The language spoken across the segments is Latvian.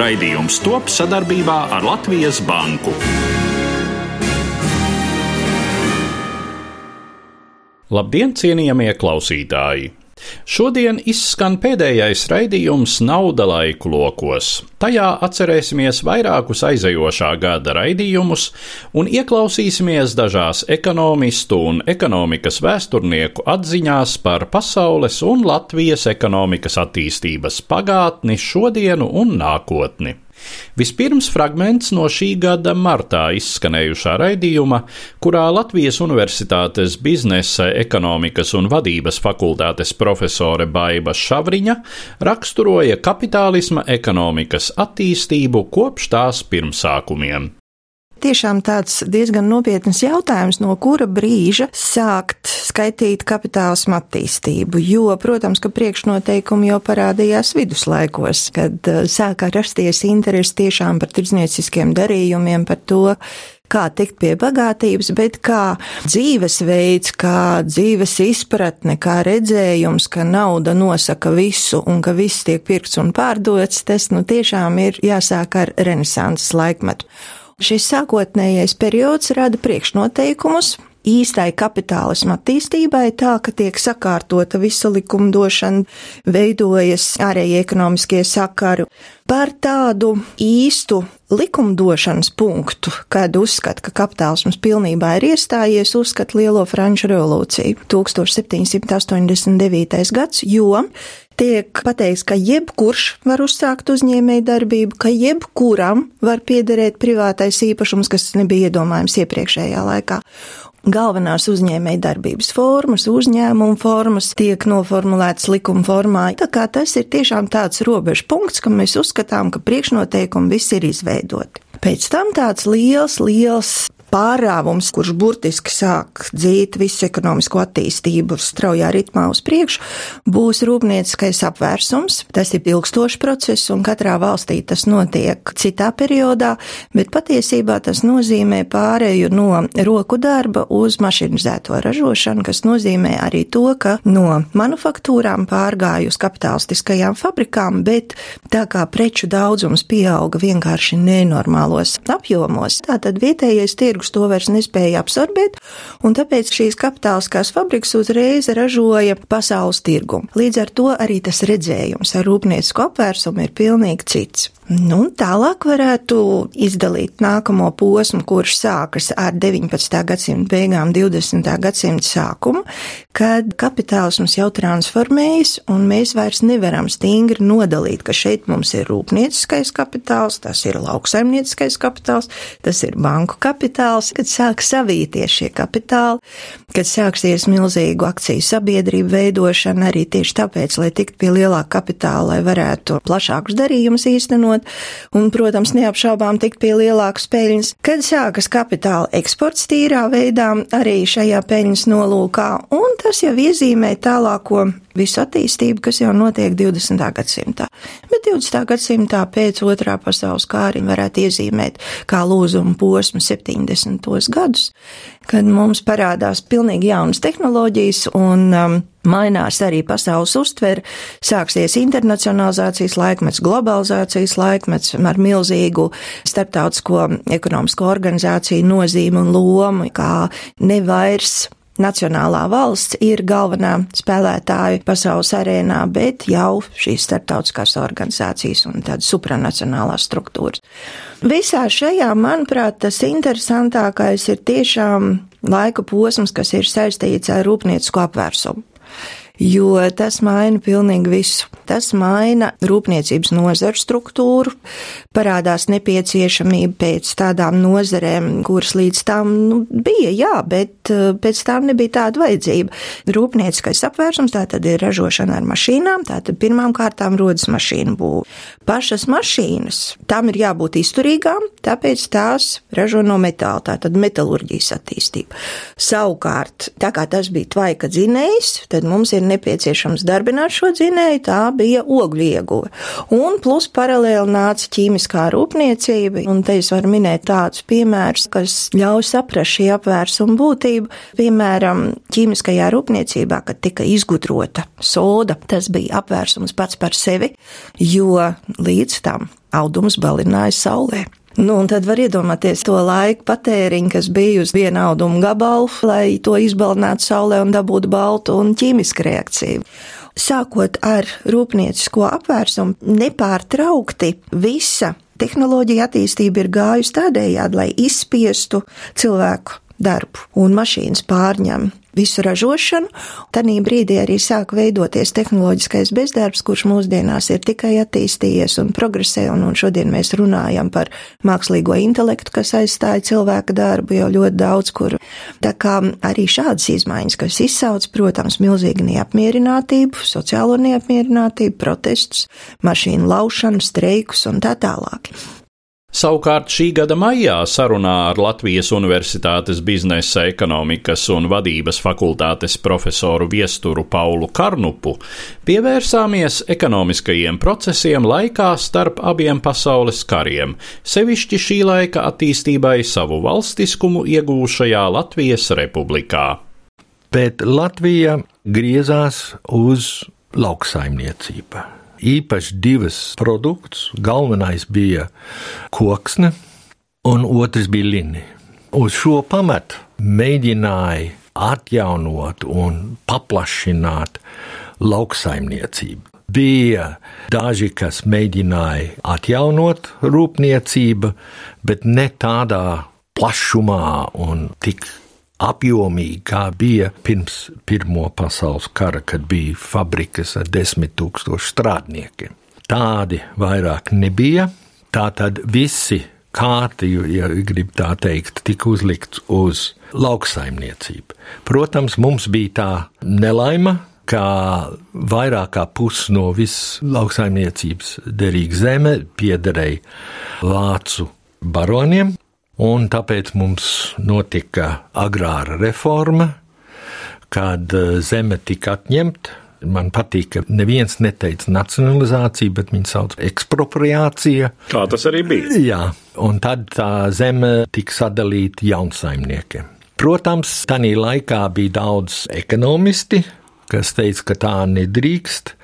Raidījums top sadarbībā ar Latvijas Banku. Labdien, cienījamie klausītāji! Šodien izskan pēdējais raidījums Nauda laiku lokos. Tajā atcerēsimies vairākus aizejošā gada raidījumus un ieklausīsimies dažās ekonomistu un ekonomikas vēsturnieku atziņās par pasaules un Latvijas ekonomikas attīstības pagātni, šodienu un nākotni. Vispirms fragments no šī gada martā izskanējušā raidījuma, kurā Latvijas Universitātes biznesa, ekonomikas un vadības fakultātes profesore Baiva Šavriņa raksturoja kapitālisma ekonomikas attīstību kopš tās pirmsākumiem. Tiešām tāds diezgan nopietns jautājums, no kura brīža sākt skaitīt kapitālismu attīstību. Jo, protams, ka priekšnoteikumi jau parādījās viduslaikos, kad uh, sākā rasties interesi tiešām par tirdznieciskiem darījumiem, par to, kā tikt pie bagātības, bet kā dzīvesveids, kā dzīves izpratne, kā redzējums, ka nauda nosaka visu un ka viss tiek pirkts un pārdots, tas nu tiešām ir jāsāk ar renesanses laikmetu. Šis sākotnējais periods rada priekšnoteikumus īstai kapitālisma attīstībai, tā ka tiek sakārtota visa likumdošana, veidojas ārēji ekonomiskie sakari. Par tādu īstu likumdošanas punktu, kad uzskata, ka kapitālisms pilnībā ir iestājies, uzskata Lielo Franču revolūciju 1789. gads, jo tiek pateikts, ka jebkurš var uzsākt uzņēmēju darbību, ka jebkuram var piederēt privātais īpašums, kas nebija iedomājams iepriekšējā laikā. Galvenās uzņēmēja darbības formas, uzņēmuma formas tiek noformulētas likuma formā. Tā kā tas ir tiešām tāds robežu punkts, ka mēs uzskatām, ka priekšnoteikumi visi ir izveidoti. Pēc tam tāds liels, liels pārāvums, kurš burtiski sāk dzīt visu ekonomisko attīstību straujā ritmā uz priekšu, būs rūpnieciskais apvērsums. Tas ir ilgstošs process, un katrā valstī tas notiek citā periodā, bet patiesībā tas nozīmē pārēju no roku darba uz mašinizēto ražošanu, kas nozīmē arī to, ka no manufaktūrām pārgāju uz kapitalistiskajām fabrikām, bet tā kā preču daudzums pieauga vienkārši nenormālos apjomos, tātad vietējais tirgus tirgus to vairs nespēja absorbēt, un tāpēc šīs kapitāliskās fabrikas uzreiz ražoja pasaules tirgumu. Līdz ar to arī tas redzējums ar rūpniecisku apvērsumu ir pilnīgi cits. Nu, tālāk varētu izdalīt nākamo posmu, kurš sākas ar 19. gadsimta beigām, 20. gadsimta sākumu, kad kapitālisms jau transformējas, un mēs vairs nevaram stingri nodalīt, ka šeit mums ir rūpnieciskais kapitāls, tas ir lauksaimnieciskais kapitāls, tas ir banku kapitāls, kad sāk savīties šie kapitāli, kad sāksies milzīgu akciju sabiedrību veidošana arī tieši tāpēc, lai tiktu pie lielāka kapitāla, lai varētu plašākus darījumus īstenot un, protams, neapšaubām tikt pie lielākas peļņas. Kad sākas kapitāla eksports tīrā veidā, arī šajā peļņas nolūkā, un tas jau iezīmē tālāko visu attīstību, kas jau notiek 20. gadsimtā. Bet 20. gadsimtā pēc otrā pasaules kāriņa varētu iezīmēt kā lūzuma posmu 70. gadus, kad mums parādās pilnīgi jaunas tehnoloģijas un um, Mainās arī pasaules uztvere, sāksies internacionalizācijas laikmets, globalizācijas laikmets ar milzīgu starptautisko ekonomisko organizāciju nozīmi un lomu, kā nevairs nacionālā valsts ir galvenā spēlētāja pasaules arēnā, bet jau šīs starptautiskās organizācijas un tādas supranacionālās struktūras. Visā šajā, manuprāt, tas interesantākais ir tiešām laika posms, kas ir saistīts ar rūpniecisku apvērsumu jo tas maina pilnīgi visu. Tas maina rūpniecības nozaru struktūru, parādās nepieciešamība pēc tādām nozarēm, kuras līdz tam nu, bija, jā, bet eh, pēc tam nebija tāda vajadzība. Rūpnieciskais apvērsums tā tad ir ražošana ar mašīnām, tā tad pirmām kārtām rodas mašīnu būve. Pašas mašīnas, tam ir jābūt izturīgām, tāpēc tās ražo no metāla, tā tad metalurģijas attīstība. Savukārt, tā kā tas bija tvaika dzinējs, tad mums ir nepieciešams darbināt šo dzinēju, tā bija ogļu ieguve. Un plus paralēli nāca ķīmiskā rūpniecība, un te es varu minēt tādus piemērus, kas ļauj saprast šī apvērsuma būtību. Piemēram, ķīmiskajā rūpniecībā, kad tika izgudrota soda, tas bija apvērsums pats par sevi, jo līdz tam audums balināja saulē. Nu, un tad var iedomāties to laiku patēriņu, kas bija uz viena auduma gabalu, lai to izbalinātu saulē un dabūtu baltu un ķīmisku reakciju. Sākot ar rūpniecisko apvērsumu, nepārtraukti visa tehnoloģija attīstība ir gājusi tādējādi, lai izspiestu cilvēku darbu, un mašīnas pārņem visu ražošanu. Tanī brīdī arī sāk veidoties tehnoloģiskais bezdarbs, kurš mūsdienās ir tikai attīstījies un progresē, un, un šodien mēs runājam par mākslīgo intelektu, kas aizstāja cilvēka darbu jau ļoti daudz kur. Tā kā arī šādas izmaiņas, kas izsauc, protams, milzīgu neapmierinātību, sociālo neapmierinātību, protestus, mašīnu laušanu, streikus un tā tālāk. Savukārt šī gada maijā sarunā ar Latvijas Universitātes biznesa, ekonomikas un vadības fakultātes profesoru viesturu Paulu Karnupu pievērsāmies ekonomiskajiem procesiem laikā starp abiem pasaules kariem, sevišķi šī laika attīstībai savu valstiskumu iegūšajā Latvijas republikā. Bet Latvija griezās uz lauksaimniecību īpaši divas produktus. Galvenais bija koksne, un otrs bija lini. Uz šo pamatu mēģināja atjaunot un paplašināt lauksaimniecību. Bija daži, kas mēģināja atjaunot rūpniecību, bet ne tādā plašumā un tik apjomīgi, kā bija pirms Pirmā pasaules kara, kad bija fabrikas ar desmit tūkstošu strādniekiem. Tādi vairāk nebija. Tātad visi kārti, ja grib tā teikt, tika uzlikts uz lauksaimniecību. Protams, mums bija tā nelaima, ka vairāk kā pusi no visas lauksaimniecības derīga zeme piederēja vācu baroniem, Un tāpēc mums notika agrāra reforma, kad eh, zeme tika atņemta. Man patīk, ka neviens neteica nacionalizācija, bet viņi sauc ekspropriācija. Tā tas arī bija. Jā, un tad tā zeme tika sadalīta jaunsaimniekiem. Protams, tajā laikā bija daudz ekonomisti, kas teica, ka tā nedrīkst,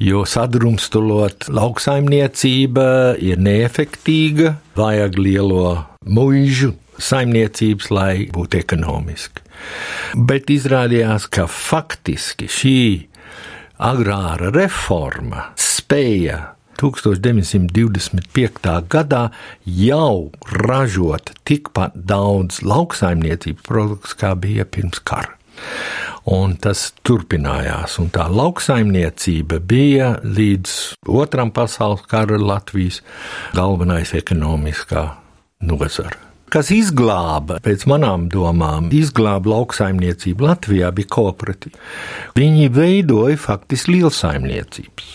jo sadrumstalot lauksaimniecība ir neefektīga, vajag lielo muīžu saimniecības, lai būtu ekonomiski. Bet izrādījās, ka faktiski šī agrāra reforma spēja 1925. gadā jau ražot tikpat daudz lauksaimniecības produktus, kā bija pirms kara. Un tas turpinājās, un tā lauksaimniecība bija līdz Otram pasaules kara Latvijas galvenais ekonomiskā nozara. Kas izglāba, pēc manām domām, izglāba lauksaimniecību Latvijā, bija kooperatīva. Viņi veidoja faktiski lielsaimniecības.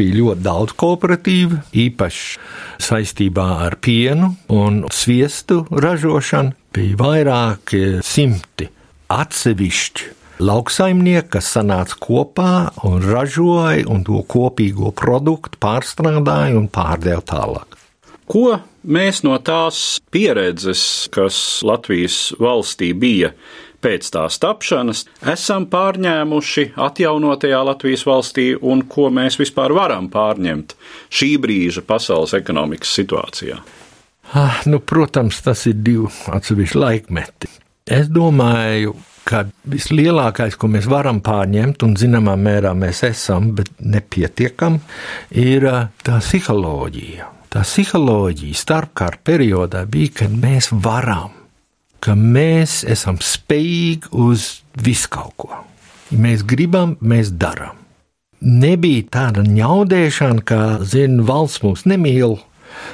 Bija ļoti daudz kooperatīvu, īpaši saistībā ar pienu un sviestu ražošanu. Bija vairāki simti atsevišķi lauksaimnieki, kas sanāca kopā un ražoja un to kopīgo produktu pārstrādāja un pārdeva tālāk. Ko mēs no tās pieredzes, kas Latvijas valstī bija pēc tās tapšanas, esam pārņēmuši atjaunotajā Latvijas valstī un ko mēs vispār varam pārņemt šī brīža pasaules ekonomikas situācijā? Ah, nu, protams, tas ir divi atsevišķi laikmeti. Es domāju, ka vislielākais, ko mēs varam pārņemt, un zināmā mērā mēs esam, bet nepietiekam, ir ah, tā psiholoģija tā psiholoģija starpkara periodā bija, ka mēs varam, ka mēs esam spējīgi uz visu kaut ko. Mēs gribam, mēs darām. Nebija tāda ņaudēšana, ka, zina, valsts mūs nemīl,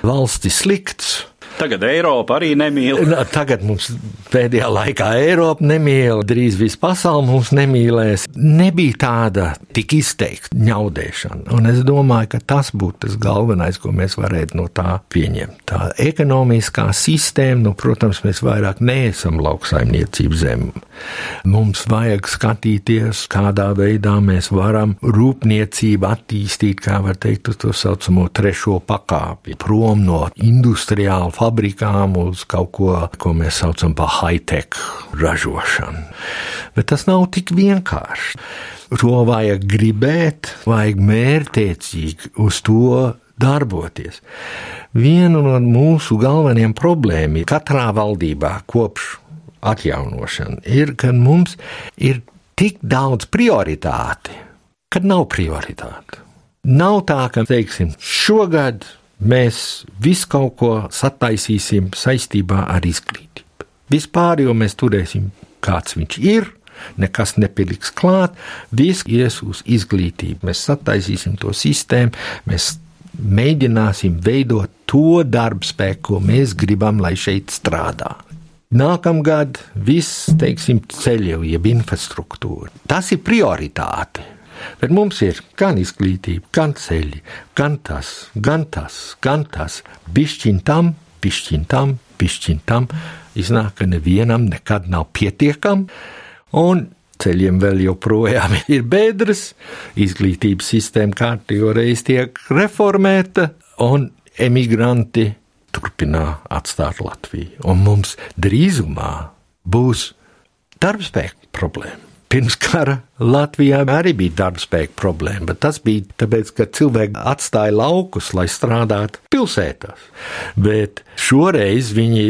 valsts ir slikts, Tagad Eiropa arī nemīl. Tagad mums pēdējā laikā Eiropa nemīl, drīz viss pasaule mums nemīlēs. Nebija tāda tik izteikta ņaudēšana, un es domāju, ka tas būtu tas galvenais, ko mēs varētu no tā pieņemt. Tā ekonomiskā sistēma, nu, protams, mēs vairāk neesam lauksaimniecības zem. Mums vajag skatīties, kādā veidā mēs varam rūpniecību attīstīt, kā var teikt, uz to saucamo trešo pakāpi, prom no industriāla fabrikām uz kaut ko, ko mēs saucam par high-tech ražošanu. Bet tas nav tik vienkārši. To vajag gribēt, vajag mērķtiecīgi uz to darboties. Viena no mūsu galvenajām problēmām katrā valdībā kopš atjaunošana ir, ka mums ir tik daudz prioritāti, kad nav prioritāti. Nav tā, ka, teiksim, šogad mēs visu kaut ko sataisīsim saistībā ar izglītību. Vispār jau mēs turēsim, kāds viņš ir, nekas nepiliks klāt, viss ies uz izglītību. Mēs sataisīsim to sistēmu, mēs mēģināsim veidot to darbu spēku, ko mēs gribam, lai šeit strādā. Nākamgad viss, teiksim, ceļu, jeb infrastruktūra. Tas ir prioritāte. Bet mums ir gan izglītība, gan ceļi, gan tas, gan tas, gan tas. Bišķiņ tam, bišķiņ tam, bišķiņ tam. Iznāk, ka nevienam nekad nav pietiekami, un ceļiem vēl joprojām ir bedres, izglītības sistēma kārtīgi reiz tiek reformēta, un emigranti turpinā atstāt Latviju. Un mums drīzumā būs darbspēka problēma. Pirms kara Latvijā arī bija darba spēka problēma, bet tas bija tāpēc, ka cilvēki atstāja laukus, lai strādātu pilsētās. Bet šoreiz viņi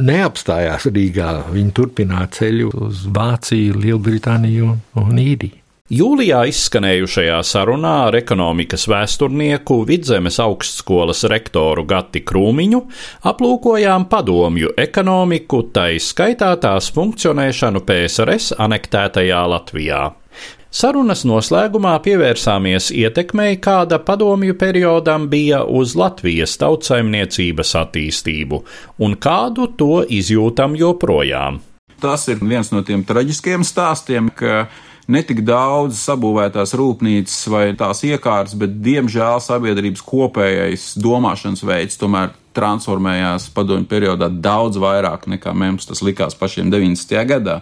neapstājās Rīgā, viņi turpināja ceļu uz Vāciju, Lielbritāniju un Īriju. Jūlijā izskanējušajā sarunā ar ekonomikas vēsturnieku Vidzemes augstskolas rektoru Gati Krūmiņu aplūkojām padomju ekonomiku, tai skaitā tās funkcionēšanu PSRS anektētajā Latvijā. Sarunas noslēgumā pievērsāmies ietekmei, kāda padomju periodam bija uz Latvijas tautsaimniecības attīstību, un kādu to izjūtam joprojām. Tas ir viens no tiem traģiskiem stāstiem, ka netik daudz sabūvētās rūpnīcas vai tās iekārtas, bet diemžēl sabiedrības kopējais domāšanas veids tomēr transformējās padomju periodā daudz vairāk nekā mums tas likās pašiem 90. gadā.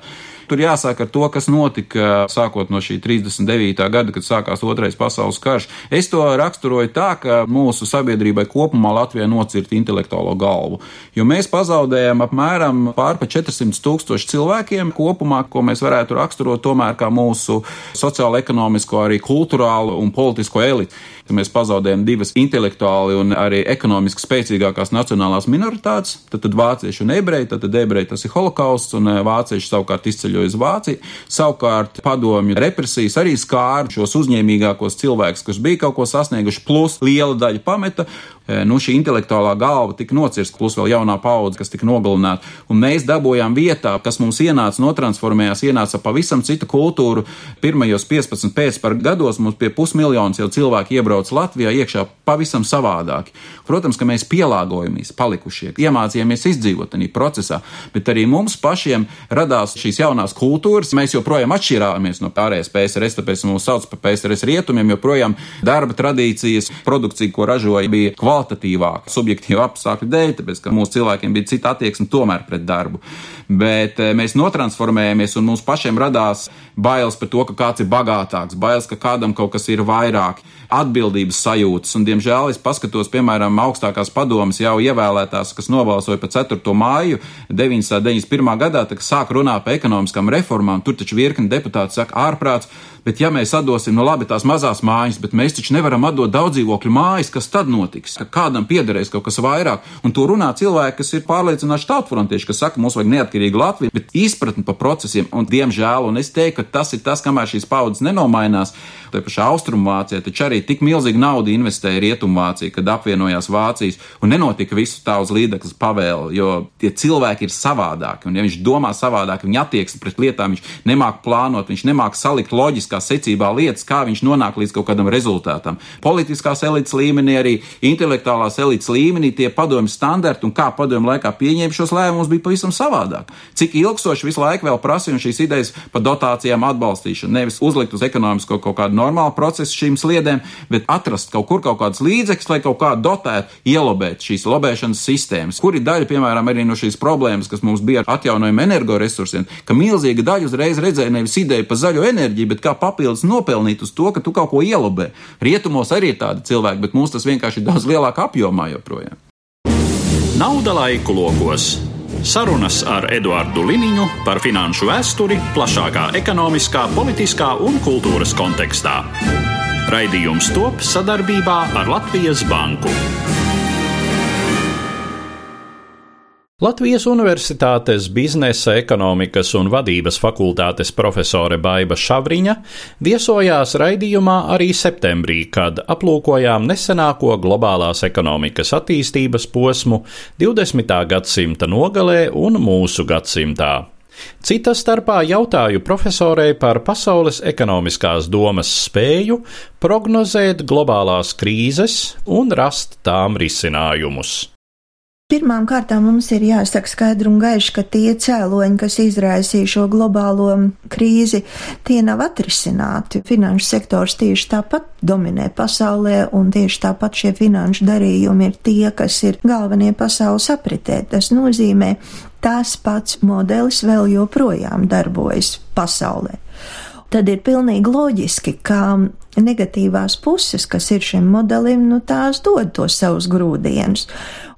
Tur jāsāk ar to, kas notika sākot no šī 39. gada, kad sākās Otrais pasaules karš. Es to raksturoju tā, ka mūsu sabiedrībai kopumā Latvijā nocirta intelektuālo galvu, jo mēs pazaudējām apmēram pār pa 400 tūkstoši cilvēkiem kopumā, ko mēs varētu raksturot tomēr kā mūsu sociālo, ekonomisko, arī kultūrālo un politisko elitu ka mēs pazaudējam divas intelektuāli un arī ekonomiski spēcīgākās nacionālās minoritātes, tad, tad vācieši un ebreji, tad, tad ebreji tas ir holokausts, un eh, vācieši savukārt izceļoja uz Vāciju. Savukārt padomju represijas arī skāra šos uzņēmīgākos cilvēkus, kas bija kaut ko sasnieguši, plus liela daļa pameta, nu, šī intelektuālā galva tika nocirsta, plus vēl jaunā paudze, kas tika nogalināta. Un mēs dabūjām vietā, kas mums ienāca, notransformējās, ienāca pavisam citu kultūru. Pirmajos 15 pēcpar gados mums pie pusmiljonas jau cilvēki iebrauc Latvijā iekšā pavisam savādāki. Protams, ka mēs pielāgojamies, palikušie, iemācījāmies izdzīvot tajā procesā, bet arī mums pašiem radās šīs jaunās kultūras. Mēs joprojām atšķirāmies no pārējās PSRS, tāpēc mūs sauc par PSRS rietumiem, joprojām darba tradīcijas, produkcija, ko ražoja, bija kvalitāte kvalitatīvāk, subjektīvu apstākļu dēļ, tāpēc ka mūsu cilvēkiem bija cita attieksme tomēr pret darbu. Bet eh, mēs notransformējamies un mums pašiem radās bailes par to, ka kāds ir bagātāks, bailes, ka kādam kaut kas ir vairāk, atbildības sajūtas. Un, diemžēl es paskatos, piemēram, augstākās padomas jau ievēlētās, kas nobalsoja par 4. māju 991. gadā, kad sāk runāt par ekonomiskām reformām. Tur taču virkni deputāti saka ārprāts, Bet ja mēs atdosim, nu labi, tās mazās mājas, bet mēs taču nevaram atdot daudz dzīvokļu mājas, kas tad notiks? Ka kādam piederēs kaut kas vairāk, un to runā cilvēki, kas ir pārliecināti tālfrontieši, kas saka, mums vajag neatkarīgu Latviju, bet izpratni par procesiem, un diemžēl, un es teiktu, ka tas ir tas, kamēr šīs paudzes nenomainās, Tā pašā Austrumvācijā taču arī tik milzīga nauda investēja Rietumvācija, kad apvienojās Vācijas un nenotika visu tā uz līdzekļu pavēli, jo tie cilvēki ir savādāki. Un, ja viņš domā savādāk, viņa attieksme pret lietām, viņš nemāk plānot, viņš nemāk salikt loģiskā secībā lietas, kā viņš nonāk līdz kaut kādam rezultātam. Politiskās elites līmenī, arī intelektuālās elites līmenī tie padomju standarti un kā padomju laikā pieņēma šos lēmumus bija pavisam savādāk. Cik ilgstoši visu laiku vēl prasīja šīs idejas par dotācijām atbalstīšanu, nevis uzlikt uz ekonomisko kaut kādu normālu procesu šīm sliedēm, bet atrast kaut kur kaut kādus līdzekļus, lai kaut kā dotētu, ielobēt šīs lobēšanas sistēmas, kur ir daļa, piemēram, arī no šīs problēmas, kas mums bija ar atjaunojumu energoresursiem, ka milzīga daļa uzreiz redzēja nevis ideju par zaļo enerģiju, bet kā papildus nopelnīt uz to, ka tu kaut ko ielobē. Rietumos arī ir tādi cilvēki, bet mums tas vienkārši ir daudz lielākā apjomā joprojām. Nauda laiku lokos. Sarunas ar Eduardu Liniņu par finanšu vēsturi plašākā ekonomiskā, politiskā un kultūras kontekstā. Raidījums top sadarbībā ar Latvijas Banku. Latvijas Universitātes biznesa, ekonomikas un vadības fakultātes profesore Baiva Šavriņa viesojās raidījumā arī septembrī, kad aplūkojām nesenāko globālās ekonomikas attīstības posmu 20. gadsimta nogalē un mūsu gadsimtā. Cita starpā jautāju profesorei par pasaules ekonomiskās domas spēju prognozēt globālās krīzes un rast tām risinājumus. Pirmām kārtām mums ir jāsaka skaidri un gaiši, ka tie cēloņi, kas izraisīja šo globālo krīzi, tie nav atrisināti. Finanšu sektors tieši tāpat dominē pasaulē, un tieši tāpat šie finanšu darījumi ir tie, kas ir galvenie pasaules apritē. Tas nozīmē, tas pats modelis vēl joprojām darbojas pasaulē tad ir pilnīgi loģiski, ka negatīvās puses, kas ir šim modelim, nu tās dod tos savus grūdienus.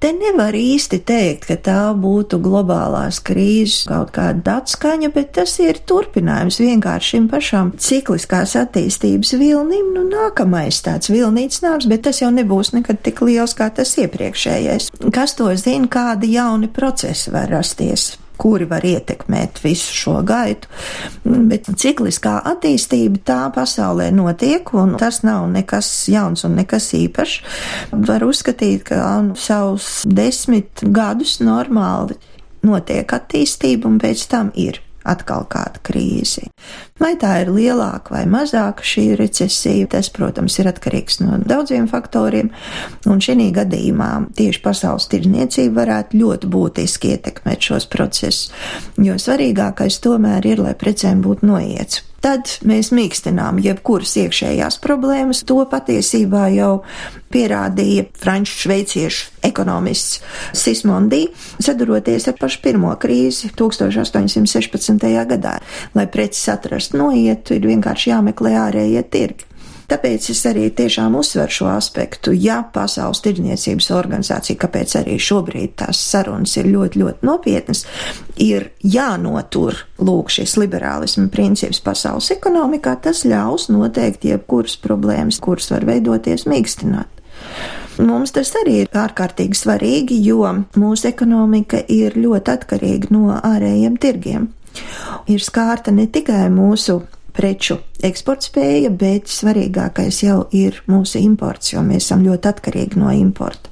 Te nevar īsti teikt, ka tā būtu globālās krīzes kaut kāda atskaņa, bet tas ir turpinājums vienkārši šim pašam cikliskās attīstības vilnim. Nu, nākamais tāds vilnīts nāks, bet tas jau nebūs nekad tik liels kā tas iepriekšējais. Kas to zina, kādi jauni procesi var rasties? Kuri var ietekmēt visu šo gaitu. Bet cikliskā attīstība tā pasaulē notiek, un tas nav nekas jauns un nekas īpašs. Var uzskatīt, ka savus desmit gadus normāli notiek attīstība, un pēc tam ir atkal kāda krīze. Vai tā ir lielāka vai mazāka šī recesija, tas, protams, ir atkarīgs no daudziem faktoriem, un šī gadījumā tieši pasaules tirdzniecība varētu ļoti būtiski ietekmēt šos procesus, jo svarīgākais tomēr ir, lai precēm būtu noiets tad mēs mīkstinām jebkuras iekšējās problēmas. To patiesībā jau pierādīja franču šveiciešu ekonomists Sismondī, saduroties ar pašu pirmo krīzi 1816. gadā. Lai preces atrastu noietu, ir vienkārši jāmeklē ārējie tirgi. Tāpēc es arī tiešām uzsveru šo aspektu. Ja Pasaules tirdzniecības organizācija, kāpēc arī šobrīd tās sarunas ir ļoti, ļoti nopietnas, ir jānotur lūk šis liberālisma princips pasaules ekonomikā, tas ļaus noteikt jebkuras problēmas, kuras var veidoties mīkstināt. Mums tas arī ir ārkārtīgi svarīgi, jo mūsu ekonomika ir ļoti atkarīga no ārējiem tirgiem. Ir skārta ne tikai mūsu preču eksportspēja, bet svarīgākais jau ir mūsu imports, jo mēs esam ļoti atkarīgi no importa.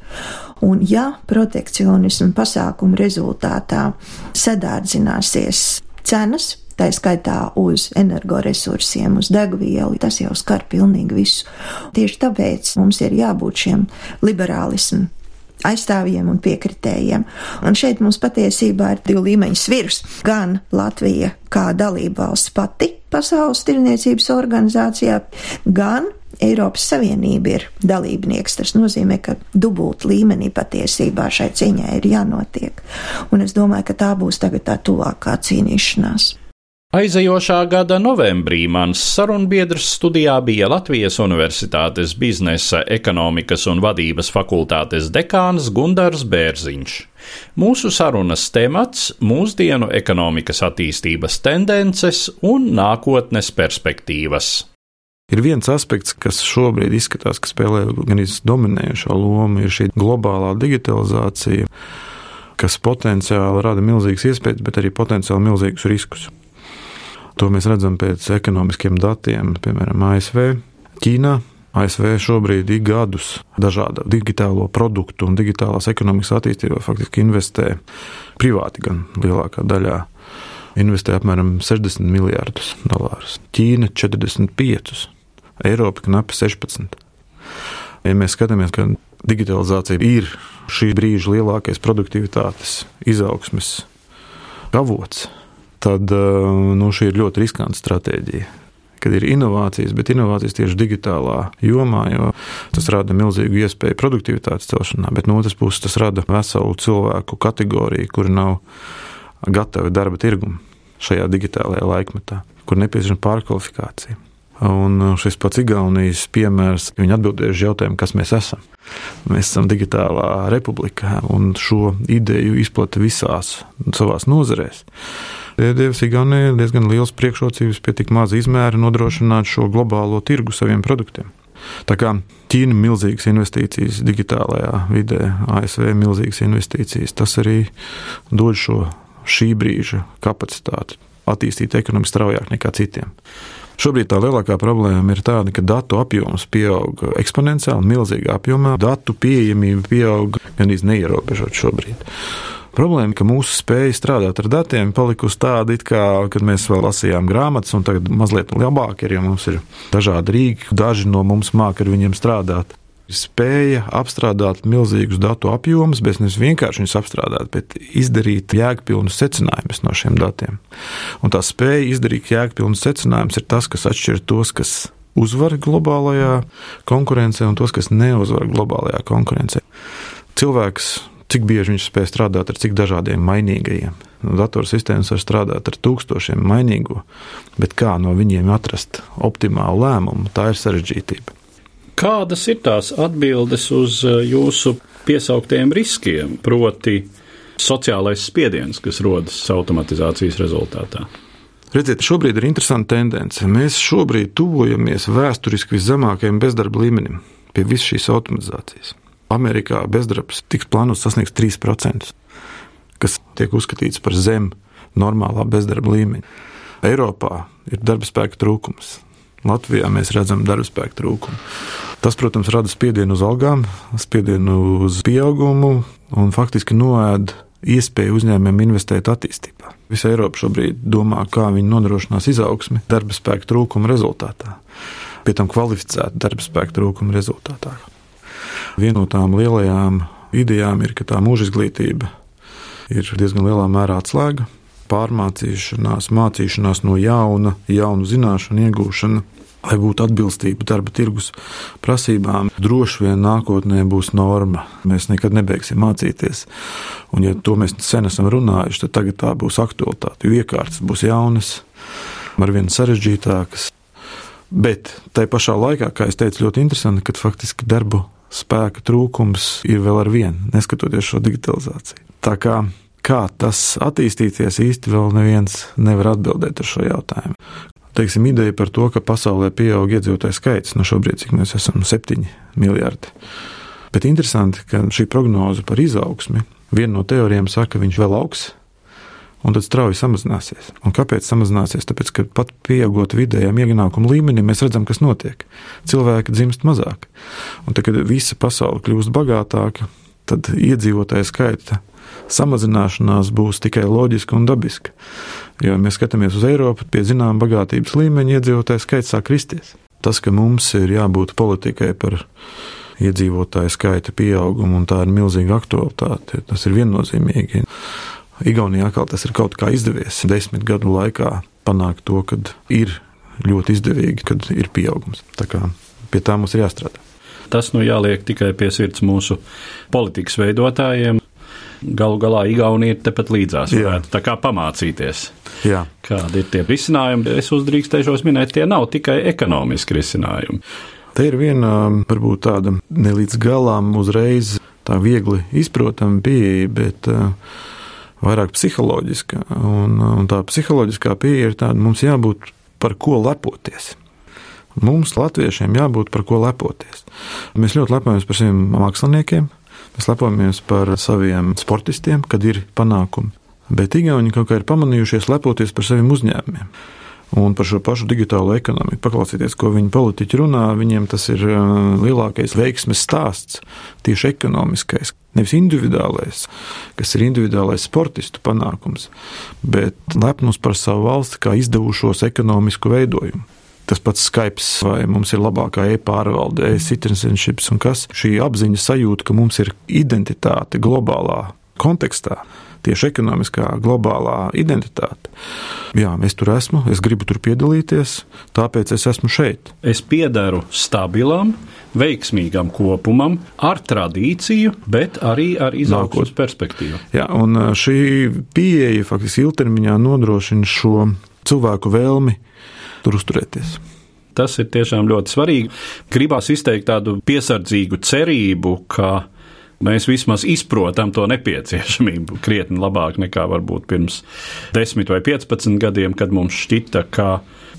Un ja protekcionismu pasākumu rezultātā sadārdzināsies cenas, tā skaitā uz energoresursiem, uz degvielu, tas jau skar pilnīgi visu. Tieši tāpēc mums ir jābūt šiem liberālismu aizstāvjiem un piekritējiem. Un šeit mums patiesībā ir divu līmeņu svirs. Gan Latvija kā dalībvalsts pati Pasaules tirniecības organizācijā, gan Eiropas Savienība ir dalībnieks. Tas nozīmē, ka dubult līmenī patiesībā šai cīņai ir jānotiek. Un es domāju, ka tā būs tagad tā tuvākā cīnīšanās. Aizejošā gada novembrī mans sarunbiedrs studijā bija Latvijas Universitātes biznesa, ekonomikas un vadības fakultātes dekāns Gundars Bērziņš. Mūsu sarunas temats - mūsdienu ekonomikas attīstības tendences un nākotnes perspektīvas. Ir viens aspekts, kas šobrīd izskatās, ka spēlē gan dominējošo lomu, ir šī globālā digitalizācija, kas potenciāli rada milzīgas iespējas, bet arī potenciāli milzīgus riskus. To mēs redzam pēc ekonomiskiem datiem, piemēram, ASV, Ķīnā. ASV šobrīd ir gadus dažādu digitālo produktu un digitālās ekonomikas attīstībā faktiski investē privāti, gan lielākā daļā. Investē apmēram 60 miljardus dolārus. Ķīna 45, Eiropa knapi 16. Ja mēs skatāmies, ka digitalizācija ir šī brīža lielākais produktivitātes izaugsmes avots, tad eh, nu, šī ir ļoti riskanta stratēģija. Kad ir inovācijas, bet inovācijas tieši digitālā jomā, jo tas rada milzīgu iespēju produktivitātes celšanā, bet no otras puses tas rada veselu cilvēku kategoriju, kuri nav gatavi darba tirgumam šajā digitālajā laikmetā, kur nepieciešama pārkvalifikācija. Un uh, šis pats Igaunijas piemērs, viņi atbildēja uz jautājumu, kas mēs esam. Mēs esam digitālā republikā, un šo ideju izplata visās savās nozarēs. Dievs, Igaunija ir diezgan liels priekšrocības pie tik maza izmēra nodrošināt šo globālo tirgu saviem produktiem. Tā kā Ķīna ir milzīgas investīcijas digitālajā vidē, ASV ir milzīgas investīcijas, tas arī dod šo šī brīža kapacitāti attīstīt ekonomiski straujāk nekā citiem. Šobrīd tā lielākā problēma ir tāda, ka datu apjoms pieaug eksponenciāli, milzīgā apjomā. Datu pieejamība pieaug gan izneierobežot šobrīd. Problēma, ka mūsu spēja strādāt ar datiem palikusi tāda, it kā, kad mēs vēl lasījām grāmatas, un tagad mazliet labāk ir, jo mums ir dažādi rīki, daži no mums māca ar viņiem strādāt spēja apstrādāt milzīgus datu apjomus, bet nevis vienkārši viņus apstrādāt, bet izdarīt jēgpilnus secinājumus no šiem datiem. Un tā spēja izdarīt jēgpilnus secinājumus ir tas, kas atšķir tos, kas uzvar globālajā konkurencē, un tos, kas neuzvar globālajā konkurencē. Cilvēks cik bieži viņš spēj strādāt ar cik dažādiem mainīgajiem. Nu, Datorsistēmas var strādāt ar tūkstošiem mainīgo, bet kā no viņiem atrast optimālu lēmumu, tā ir sarežģītība. Kādas ir tās atbildes uz eh, jūsu piesauktiem riskiem, proti, sociālais spiediens, kas rodas automatizācijas rezultātā? Redziet, šobrīd ir interesanta tendence. Mēs šobrīd tuvojamies vēsturiski viszemākajam bezdarba līmenim pie visas šīs automatizācijas. Amerikā bezdarbs tiks plānots sasniegt 3%, kas tiek uzskatīts par zemu normālā bezdarba līmeņa. Eiropā ir darba spēka trūkums. Latvijā mēs redzam darba spēka trūkumu. Tas, protams, rada spiedienu uz algām, spiedienu uz pieaugumu un faktiski noēd iespēju uzņēmumiem investēt attīstībā. Visa Eiropa šobrīd domā, kā viņi nodrošinās izaugsmi darba spēka trūkuma rezultātā, pie tam kvalificētu darba spēka trūkuma rezultātā. Viena no tām lielajām idejām ir, ka tā mūža izglītība ir diezgan lielā mērā atslēga pārmācīšanās, mācīšanās no jauna, jaunu zināšanu iegūšana. Lai būtu atbilstība darba tirgus prasībām, droši vien nākotnē būs norma. Mēs nekad nebeigsim mācīties. Un, ja to mēs sen esam runājuši, tad tagad tā būs aktualitāte. Jo iekārtas būs jaunas, arvien sarežģītākas. Bet tai pašā laikā, kā es teicu, ļoti interesanti, ka faktiski darbu spēka trūkums ir vēl ar vienu, neskatoties šo digitalizāciju. Tā kā Kā tas attīstīsies, īsti vēl neviens nevar atbildēt uz šo jautājumu. Teiksim, ideja par to, ka pasaulē pieaug iedzīvotāju skaits, no šobrīd, cik mēs esam, 7 miljardi. Bet interesanti, ka šī prognoze par izaugsmi, viena no teorijām saka, ka viņš vēl augs, un tad strauji samazināsies. Un kāpēc samazināsies? Tāpēc, ka pat pieaugot vidējam ienākumu līmenim, mēs redzam, kas notiek. Cilvēki dzimst mazāk. Un tad, kad visa pasaule kļūst bagātāka, tad iedzīvotāju skaita samazināšanās būs tikai loģiska un dabiska. Jo, ja mēs skatāmies uz Eiropu, pie zināmā bagātības līmeņa iedzīvotāju skaits sāk kristies. Tas, ka mums ir jābūt politikai par iedzīvotāju skaita pieaugumu, un tā ir milzīga aktualitāte, tas ir viennozīmīgi. Igaunijā atkal tas ir kaut kā izdevies desmit gadu laikā panākt to, ka ir ļoti izdevīgi, kad ir pieaugums. Tā kā pie tā mums ir jāstrādā. Tas nu jāliek tikai pie sirds mūsu politikas veidotājiem, Galu galā Igaunija ir tepat līdzās, varētu tā kā pamācīties. Jā. Kādi ir tie risinājumi? Es uzdrīkstēšos minēt, tie nav tikai ekonomiski risinājumi. Te ir viena, varbūt tāda ne līdz galam uzreiz tā viegli izprotama pieeja, bet uh, vairāk psiholoģiska. Un, un tā psiholoģiskā pieeja ir tāda, mums jābūt par ko lepoties. Mums, latviešiem, jābūt par ko lepoties. Mēs ļoti lepojamies par saviem māksliniekiem, mēs lepojamies par saviem sportistiem, kad ir panākumi. Bet Igauni kaut kā ir pamanījušies lepoties par saviem uzņēmumiem. Un par šo pašu digitālo ekonomiku. Paklausieties, ko viņi politiķi runā. Viņiem tas ir uh, lielākais veiksmes stāsts, tieši ekonomiskais. Nevis individuālais, kas ir individuālais sportistu panākums, bet lepnums par savu valsti kā izdevušos ekonomisku veidojumu. Tas pats Skype, vai mums ir labākā e-pārvalde, e-citizenships un kas. Šī apziņa sajūta, ka mums ir identitāte globālā kontekstā, tieši ekonomiskā, globālā identitāte. Jā, es tur esmu, es gribu tur piedalīties, tāpēc es esmu šeit. Es piedaru stabilam, veiksmīgam kopumam, ar tradīciju, bet arī ar izaugsmes perspektīvu. Jā, un šī pieeja faktiski ilgtermiņā nodrošina šo cilvēku vēlmi tur uzturēties. Tas ir tiešām ļoti svarīgi. Gribās izteikt tādu piesardzīgu cerību, ka mēs vismaz izprotam to nepieciešamību krietni labāk nekā varbūt pirms 10 vai 15 gadiem, kad mums šķita, ka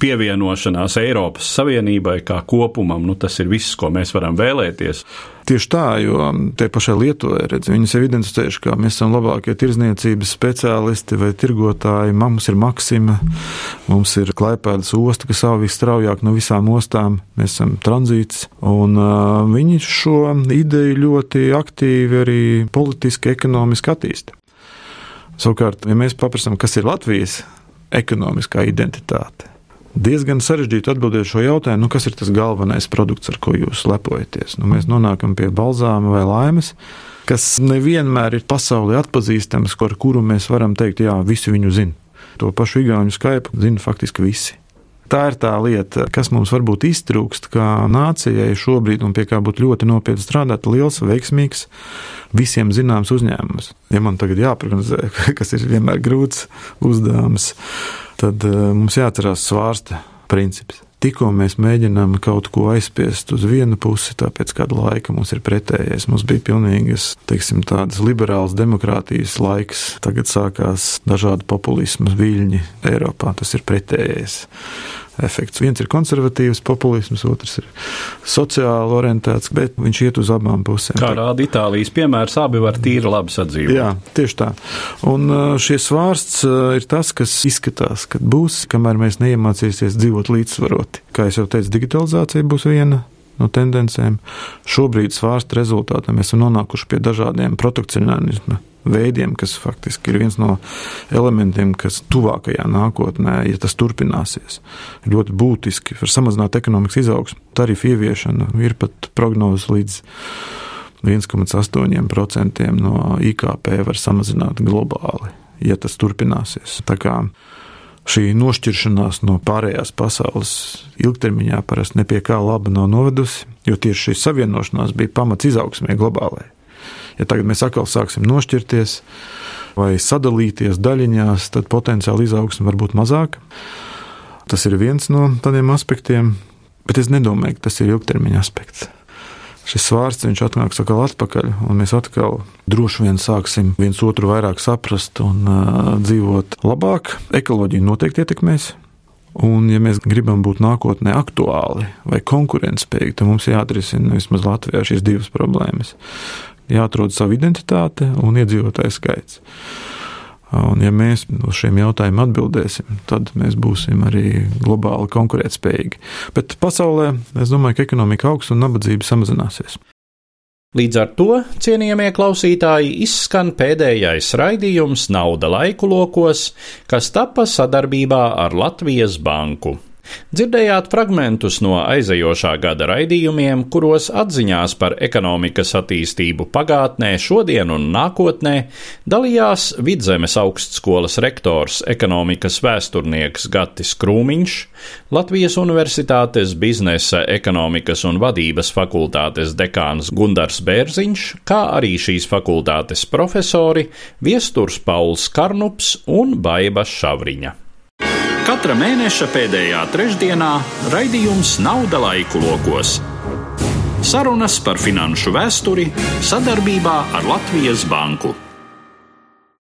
pievienošanās Eiropas Savienībai kā kopumam, nu, tas ir viss, ko mēs varam vēlēties. Tieši tā, jo tie pašai Lietuvai redz, viņi sev identificējuši, ka mēs esam labākie tirzniecības speciālisti vai tirgotāji. Mums ir Maksima, mums ir Klaipēdas osta, kas savu visstraujāk no visām ostām, mēs esam tranzīts. Un uh, viņi šo ideju ļoti aktīvi arī politiski, ekonomiski attīsta. Savukārt, ja mēs paprasām, kas ir Latvijas ekonomiskā identitāte, diezgan sarežģīti atbildēt šo jautājumu, nu, kas ir tas galvenais produkts, ar ko jūs lepojaties. Nu, mēs nonākam pie balzāma vai laimes, kas nevienmēr ir pasaulē atpazīstams, ar kuru mēs varam teikt, jā, visi viņu zina. To pašu Igaunu Skype zina faktiski visi. Tā ir tā lieta, kas mums varbūt iztrūkst, kā nācijai šobrīd, un pie kā būtu ļoti nopietni strādāt, liels, veiksmīgs, visiem zināms uzņēmums. Ja man tagad jāprognozē, kas ir vienmēr grūts uzdevums, tad eh, mums jāatcerās svārsta princips. Tikko mēs mēģinām kaut ko aizspiest uz vienu pusi, tāpēc kādu laiku mums ir pretējais. Mums bija pilnīgas, teiksim, tādas liberālas demokrātijas laiks. Tagad sākās dažādi populismas viļņi Eiropā. Tas ir pretējais efekts. Viens ir konservatīvs populisms, otrs ir sociāli orientēts, bet viņš iet uz abām pusēm. Kā rāda Itālijas piemērs, abi var tīri labi sadzīvot. Jā, tieši tā. Un uh, šie svārsts uh, ir tas, kas izskatās, ka būs, kamēr mēs neiemācīsies dzīvot līdzsvaroti. Kā jau teicu, digitalizācija būs viena no tendencēm. Šobrīd svārsta rezultātā mēs esam nonākuši pie dažādiem protekcionisma veidiem, kas faktiski ir viens no elementiem, kas tuvākajā nākotnē, ja tas turpināsies, ļoti būtiski var samazināt ekonomikas izaugsmu. Tarifu ieviešana ir pat prognozes līdz 1,8% no IKP var samazināt globāli, ja tas turpināsies. Tā kā šī nošķiršanās no pārējās pasaules ilgtermiņā parasti nepie kā laba nav novedusi, jo tieši šī savienošanās bija pamats izaugsmē globālajai. Ja tagad mēs atkal sāksim nošķirties vai sadalīties daļiņās, tad potenciāli izaugsme var būt mazāka. Tas ir viens no tādiem aspektiem, bet es nedomāju, ka tas ir ilgtermiņa aspekts. Šis svārsts viņš atnāks atkal atpakaļ, un mēs atkal droši vien sāksim viens otru vairāk saprast un uh, dzīvot labāk. Ekoloģija noteikti ietekmēs. Un, ja mēs gribam būt nākotnē aktuāli vai konkurētspējīgi, tad mums jāatrisina vismaz Latvijā šīs divas problēmas jāatrod savu identitāti un iedzīvotāju skaits. Un, ja mēs uz šiem jautājumiem atbildēsim, tad mēs būsim arī globāli konkurētspējīgi. Bet pasaulē es domāju, ka ekonomika augs un nabadzība samazināsies. Līdz ar to, cienījamie klausītāji, izskan pēdējais raidījums Nauda laiku lokos, kas tapa sadarbībā ar Latvijas Banku. Dzirdējāt fragmentus no aizejošā gada raidījumiem, kuros atziņās par ekonomikas attīstību pagātnē, šodien un nākotnē dalījās Vidzemes augstskolas rektors, ekonomikas vēsturnieks Gatis Krūmiņš, Latvijas Universitātes biznesa, ekonomikas un vadības fakultātes dekāns Gundars Bērziņš, kā arī šīs fakultātes profesori Viesturs Pauls Karnups un Baiba Šavriņa. Katra mēneša pēdējā trešdienā raidījums Nauda laiku lokos. Sarunas par finanšu vēsturi sadarbībā ar Latvijas Banku.